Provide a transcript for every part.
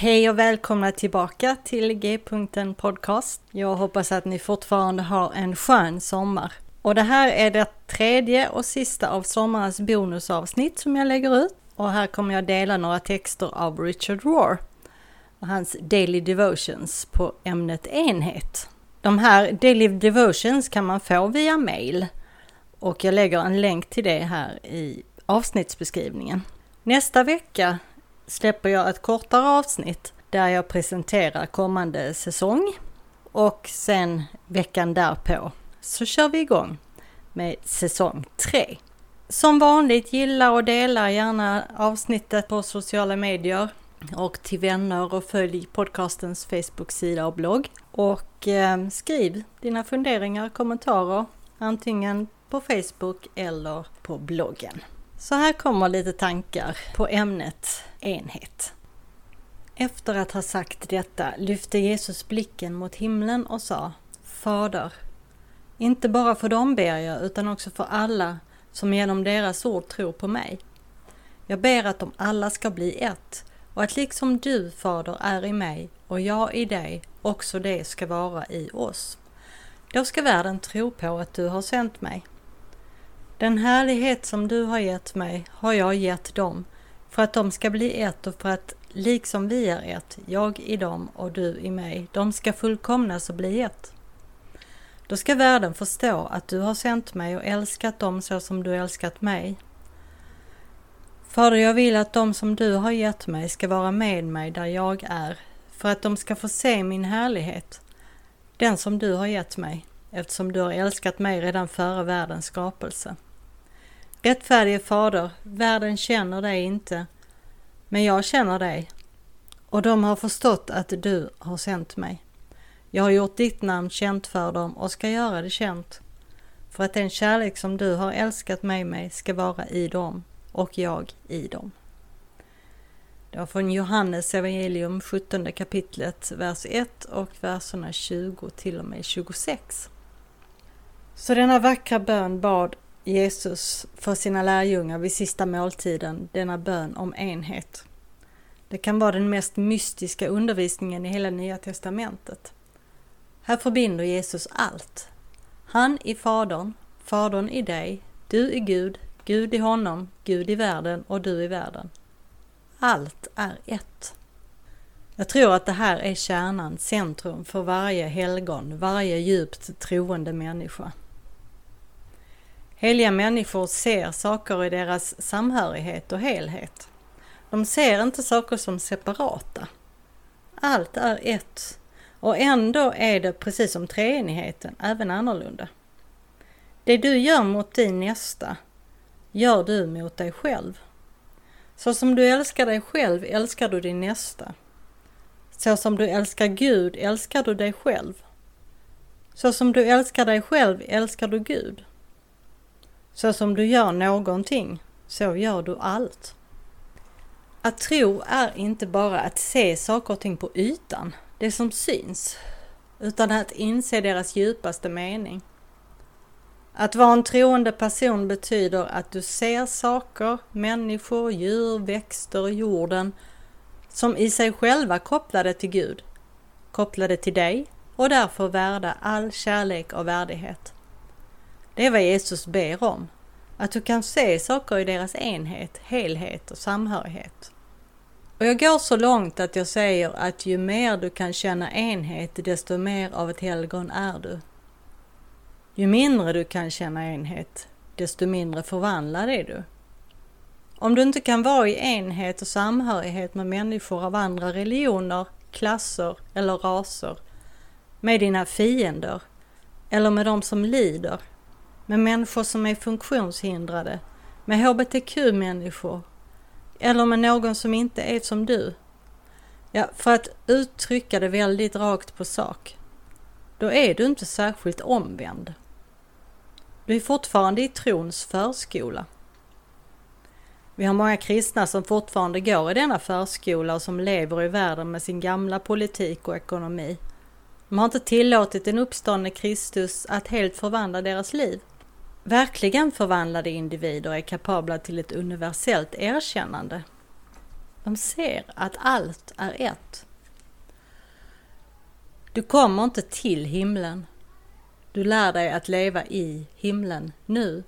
Hej och välkomna tillbaka till G-punkten Podcast. Jag hoppas att ni fortfarande har en skön sommar. Och det här är det tredje och sista av sommarens bonusavsnitt som jag lägger ut. Och här kommer jag dela några texter av Richard Rohr och hans Daily Devotions på ämnet enhet. De här Daily Devotions kan man få via mail och jag lägger en länk till det här i avsnittsbeskrivningen. Nästa vecka släpper jag ett kortare avsnitt där jag presenterar kommande säsong och sen veckan därpå så kör vi igång med säsong 3. Som vanligt gilla och dela gärna avsnittet på sociala medier och till vänner och följ podcastens Facebook-sida och blogg. Och eh, skriv dina funderingar, kommentarer antingen på Facebook eller på bloggen. Så här kommer lite tankar på ämnet enhet. Efter att ha sagt detta lyfte Jesus blicken mot himlen och sa Fader, inte bara för dem ber jag utan också för alla som genom deras ord tror på mig. Jag ber att de alla ska bli ett och att liksom du, Fader, är i mig och jag i dig, också det ska vara i oss. Då ska världen tro på att du har sänt mig. Den härlighet som du har gett mig har jag gett dem, för att de ska bli ett och för att liksom vi är ett, jag i dem och du i mig, de ska fullkomnas och bli ett. Då ska världen förstå att du har sänt mig och älskat dem så som du älskat mig. Fader, jag vill att de som du har gett mig ska vara med mig där jag är, för att de ska få se min härlighet, den som du har gett mig, eftersom du har älskat mig redan före världens skapelse. Rättfärdige Fader, världen känner dig inte, men jag känner dig, och de har förstått att du har sänt mig. Jag har gjort ditt namn känt för dem och ska göra det känt, för att den kärlek som du har älskat mig med ska vara i dem och jag i dem. Det var från Johannes evangelium 17 kapitlet, vers 1 och verserna 20 till och med 26. Så denna vackra bön bad Jesus för sina lärjungar vid sista måltiden, denna bön om enhet. Det kan vara den mest mystiska undervisningen i hela Nya Testamentet. Här förbinder Jesus allt. Han i Fadern, Fadern i dig, du i Gud, Gud i honom, Gud i världen och du i världen. Allt är ett. Jag tror att det här är kärnan, centrum för varje helgon, varje djupt troende människa. Heliga människor ser saker i deras samhörighet och helhet. De ser inte saker som separata. Allt är ett och ändå är det precis som treenigheten även annorlunda. Det du gör mot din nästa gör du mot dig själv. Så som du älskar dig själv älskar du din nästa. Så som du älskar Gud älskar du dig själv. Så som du älskar dig själv älskar du Gud. Så som du gör någonting, så gör du allt. Att tro är inte bara att se saker och ting på ytan, det som syns, utan att inse deras djupaste mening. Att vara en troende person betyder att du ser saker, människor, djur, växter, jorden som i sig själva kopplade till Gud, kopplade till dig och därför värda all kärlek och värdighet. Det är vad Jesus ber om, att du kan se saker i deras enhet, helhet och samhörighet. Och jag går så långt att jag säger att ju mer du kan känna enhet, desto mer av ett helgon är du. Ju mindre du kan känna enhet, desto mindre förvandlad är du. Om du inte kan vara i enhet och samhörighet med människor av andra religioner, klasser eller raser, med dina fiender eller med de som lider, med människor som är funktionshindrade, med hbtq-människor eller med någon som inte är som du. Ja, för att uttrycka det väldigt rakt på sak, då är du inte särskilt omvänd. Du är fortfarande i trons förskola. Vi har många kristna som fortfarande går i denna förskola och som lever i världen med sin gamla politik och ekonomi. De har inte tillåtit den uppståndne Kristus att helt förvandla deras liv. Verkligen förvandlade individer är kapabla till ett universellt erkännande. De ser att allt är ett. Du kommer inte till himlen. Du lär dig att leva i himlen nu.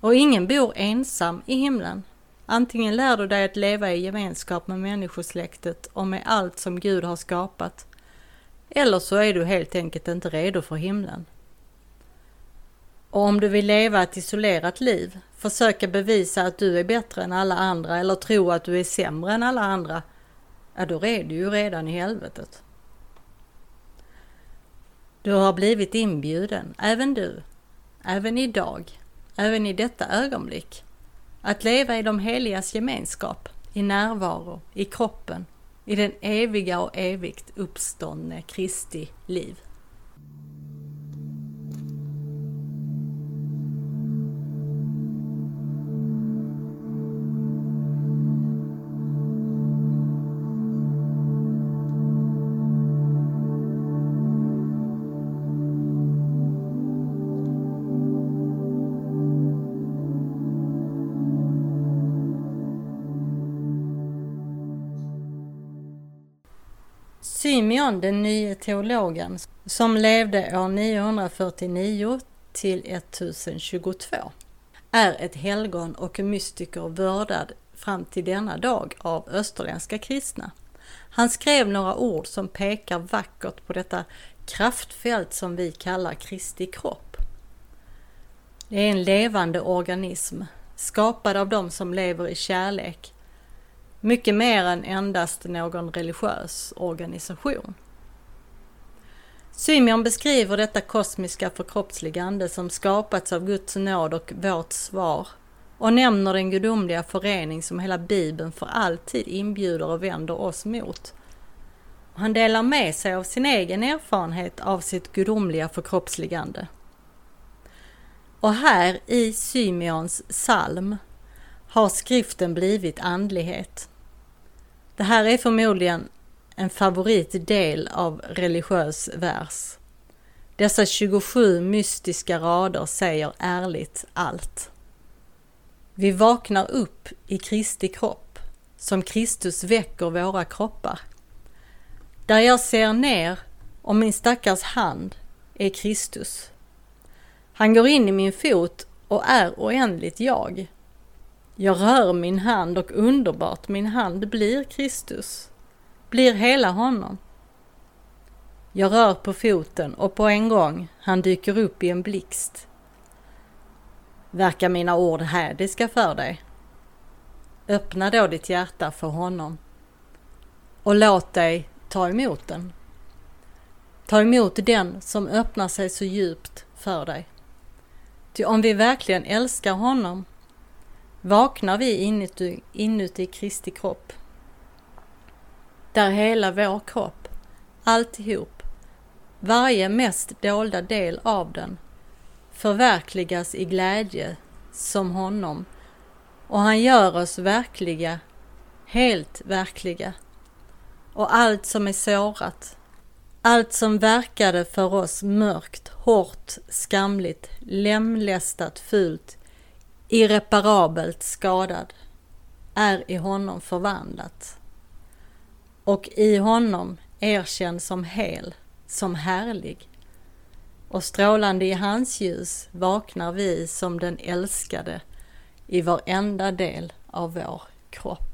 Och ingen bor ensam i himlen. Antingen lär du dig att leva i gemenskap med människosläktet och med allt som Gud har skapat. Eller så är du helt enkelt inte redo för himlen. Och om du vill leva ett isolerat liv, försöka bevisa att du är bättre än alla andra eller tro att du är sämre än alla andra, ja då är du ju redan i helvetet. Du har blivit inbjuden, även du, även idag, även i detta ögonblick, att leva i de heligas gemenskap, i närvaro, i kroppen, i den eviga och evigt uppståndne Kristi liv. Symeon, den nye teologen, som levde år 949 till 1022, är ett helgon och mystiker vördad fram till denna dag av österländska kristna. Han skrev några ord som pekar vackert på detta kraftfält som vi kallar Kristi kropp. Det är en levande organism, skapad av dem som lever i kärlek mycket mer än endast någon religiös organisation. Symeon beskriver detta kosmiska förkroppsligande som skapats av Guds nåd och vårt svar och nämner den gudomliga förening som hela Bibeln för alltid inbjuder och vänder oss mot. Han delar med sig av sin egen erfarenhet av sitt gudomliga förkroppsligande. Och här i Symeons psalm har skriften blivit andlighet. Det här är förmodligen en favoritdel av religiös vers. Dessa 27 mystiska rader säger ärligt allt. Vi vaknar upp i Kristi kropp, som Kristus väcker våra kroppar. Där jag ser ner och min stackars hand är Kristus. Han går in i min fot och är oändligt jag. Jag rör min hand och underbart min hand blir Kristus, blir hela honom. Jag rör på foten och på en gång han dyker upp i en blixt. Verkar mina ord hädiska för dig? Öppna då ditt hjärta för honom och låt dig ta emot den. Ta emot den som öppnar sig så djupt för dig. Ty om vi verkligen älskar honom vaknar vi inuti, inuti Kristi kropp. Där hela vår kropp, alltihop, varje mest dolda del av den, förverkligas i glädje som honom och han gör oss verkliga, helt verkliga. Och allt som är sårat, allt som verkade för oss mörkt, hårt, skamligt, lemlästat, fult, irreparabelt skadad, är i honom förvandlat och i honom erkänd som hel, som härlig. Och strålande i hans ljus vaknar vi som den älskade i varenda del av vår kropp.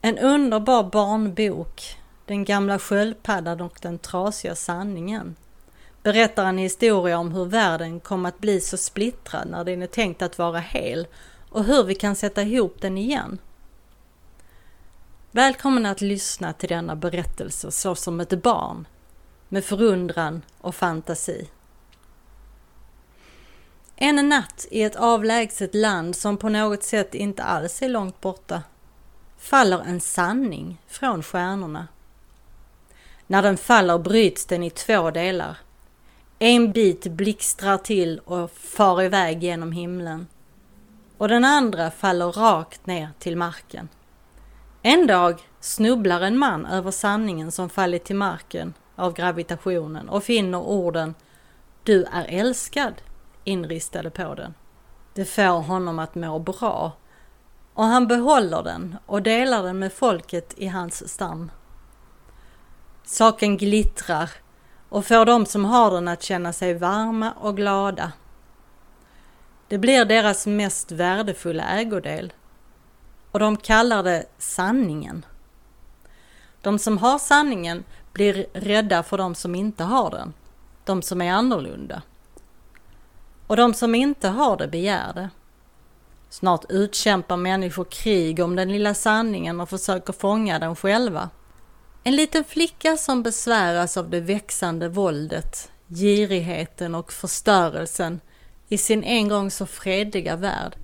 En underbar barnbok, Den gamla sköldpaddan och den trasiga sanningen, berättar en historia om hur världen kom att bli så splittrad när den är tänkt att vara hel och hur vi kan sätta ihop den igen. Välkommen att lyssna till denna berättelse så som ett barn, med förundran och fantasi. En natt i ett avlägset land som på något sätt inte alls är långt borta faller en sanning från stjärnorna. När den faller bryts den i två delar. En bit blixtrar till och far iväg genom himlen och den andra faller rakt ner till marken. En dag snubblar en man över sanningen som fallit till marken av gravitationen och finner orden Du är älskad inristade på den. Det får honom att må bra och han behåller den och delar den med folket i hans stam. Saken glittrar och får de som har den att känna sig varma och glada. Det blir deras mest värdefulla ägodel och de kallar det sanningen. De som har sanningen blir rädda för de som inte har den, de som är annorlunda. Och de som inte har det begär det. Snart utkämpar människor krig om den lilla sanningen och försöker fånga den själva. En liten flicka som besväras av det växande våldet, girigheten och förstörelsen i sin en gång så fredliga värld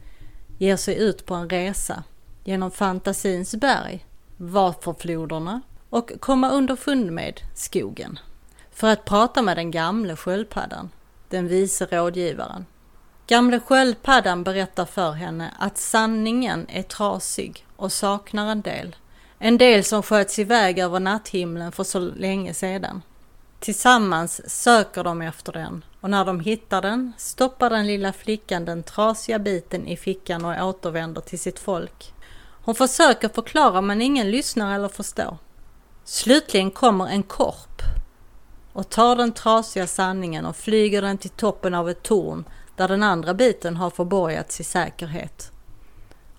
ger sig ut på en resa genom fantasins berg, Vaterfloderna och komma underfund med skogen för att prata med den gamle sköldpaddan, den vise rådgivaren. Gamle sköldpaddan berättar för henne att sanningen är trasig och saknar en del. En del som sköts iväg över natthimlen för så länge sedan. Tillsammans söker de efter den och när de hittar den stoppar den lilla flickan den trasiga biten i fickan och återvänder till sitt folk. Hon försöker förklara men ingen lyssnar eller förstår. Slutligen kommer en korp och tar den trasiga sanningen och flyger den till toppen av ett torn där den andra biten har förborgats i säkerhet.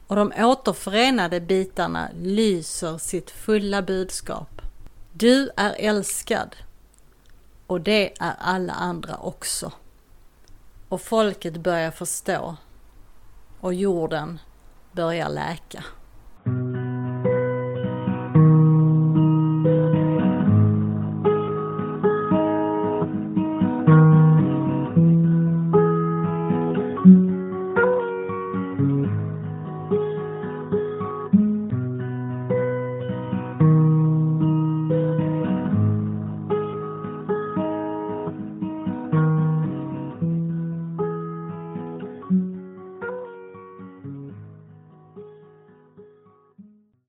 Och de återförenade bitarna lyser sitt fulla budskap. Du är älskad och det är alla andra också. Och folket börjar förstå och jorden börjar läka.